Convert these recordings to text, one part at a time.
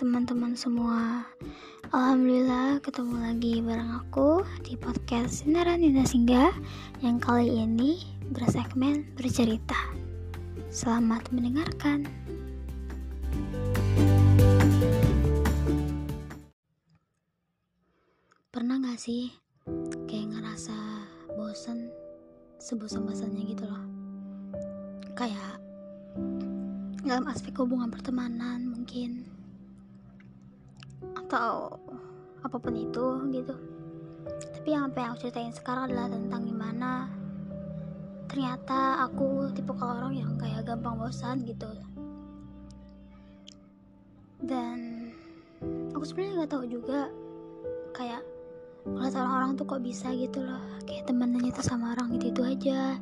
teman-teman semua. Alhamdulillah ketemu lagi bareng aku di podcast Sinaran Dinda Singgah Yang kali ini bersegmen bercerita. Selamat mendengarkan. Pernah gak sih kayak ngerasa bosen Sebosan-bosannya gitu loh? Kayak dalam aspek hubungan pertemanan mungkin atau apa pun itu gitu. Tapi yang apa yang aku ceritain sekarang adalah tentang gimana ternyata aku tipe kalau orang yang kayak gampang bosan gitu. Dan aku sebenarnya nggak tahu juga kayak ngeliat orang-orang tuh kok bisa gitu loh. Kayak temennya tuh sama orang itu itu aja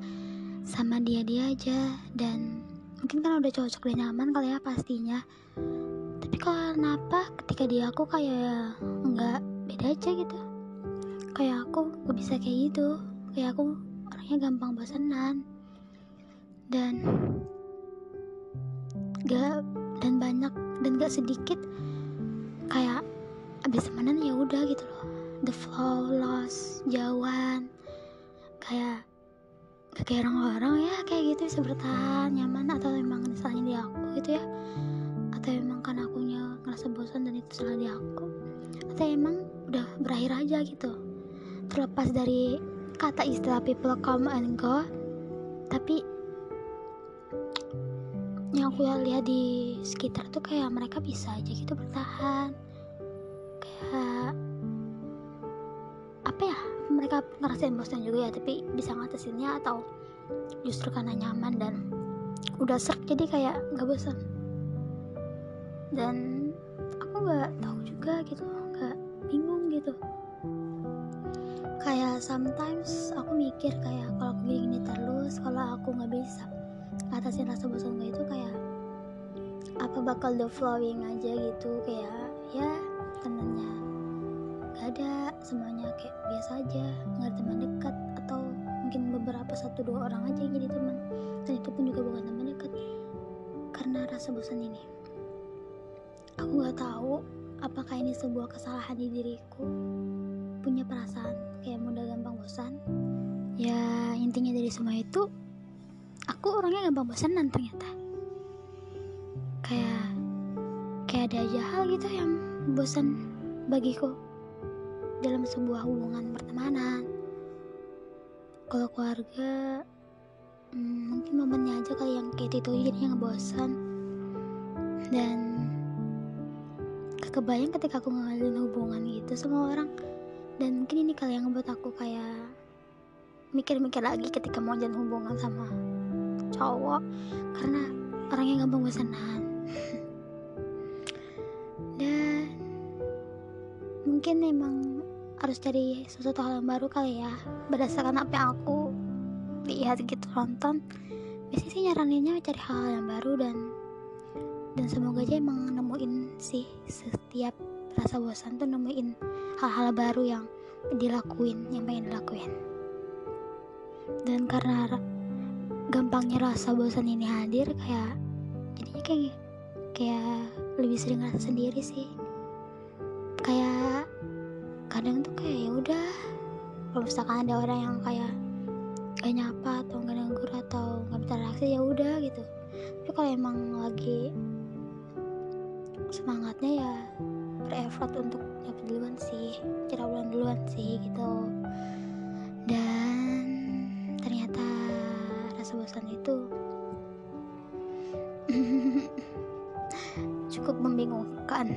sama dia dia aja. Dan mungkin kan udah cocok dan nyaman kali ya pastinya tapi kenapa ketika dia aku kayak nggak beda aja gitu? Kayak aku gak bisa kayak gitu. Kayak aku orangnya gampang bosanan dan gak dan banyak dan gak sedikit kayak abis temenan ya udah gitu loh. The flow lost jauhan. Kayak kayak orang-orang ya kayak gitu bisa bertahan nyaman atau memang misalnya di aku gitu ya atau emang kan akunya ngerasa bosan dan itu salah di aku? Atau emang udah berakhir aja gitu? Terlepas dari kata istilah people come and go tapi yang aku lihat di sekitar tuh kayak mereka bisa aja gitu bertahan. Kayak apa ya? Mereka ngerasain bosan juga ya tapi bisa ngatasinnya atau justru karena nyaman dan udah serak jadi kayak nggak bosan dan aku nggak tahu juga gitu nggak bingung gitu. Kayak sometimes aku mikir kayak kalau aku gini, terus kalau aku nggak bisa ngatasin rasa bosan gue itu kayak apa bakal the flowing aja gitu. Kayak ya tenangnya ada semuanya kayak biasa aja nggak teman dekat atau mungkin beberapa satu dua orang aja yang jadi teman. Dan itu pun juga bukan teman dekat karena rasa bosan ini aku nggak tahu apakah ini sebuah kesalahan di diriku. Punya perasaan kayak mudah gampang bosan. Ya intinya dari semua itu aku orangnya gampang bosanan ternyata. Kayak kayak ada aja hal gitu yang bosan bagiku dalam sebuah hubungan pertemanan. Kalau keluarga hmm, mungkin momennya aja kali yang kayak itu jadinya ngebosan dan kebayang ketika aku ngalin hubungan gitu sama orang. Dan mungkin ini kali yang ngebuat aku kayak mikir-mikir lagi ketika mau jalan hubungan sama cowok. Karena orangnya gampang bosanan dan mungkin emang harus cari sesuatu hal yang baru kali ya. Berdasarkan apa yang aku lihat gitu nonton. Biasanya sih nyaraninnya cari hal, hal yang baru dan dan semoga aja emang nemuin sih setiap rasa bosan tuh nemuin hal-hal baru yang dilakuin yang pengen dilakuin. Dan karena gampangnya rasa bosan ini hadir kayak jadinya kayak kayak lebih sering rasa sendiri sih. Kayak kadang tuh kayak ya udah kalau misalkan ada orang yang kayak gak nyapa atau gak negur atau gak bisa reaksi ya udah gitu. Tapi kalau emang lagi semangatnya ya berefort untuk nyapa duluan sih bulan duluan sih gitu. Dan ternyata rasa bosan itu cukup membingungkan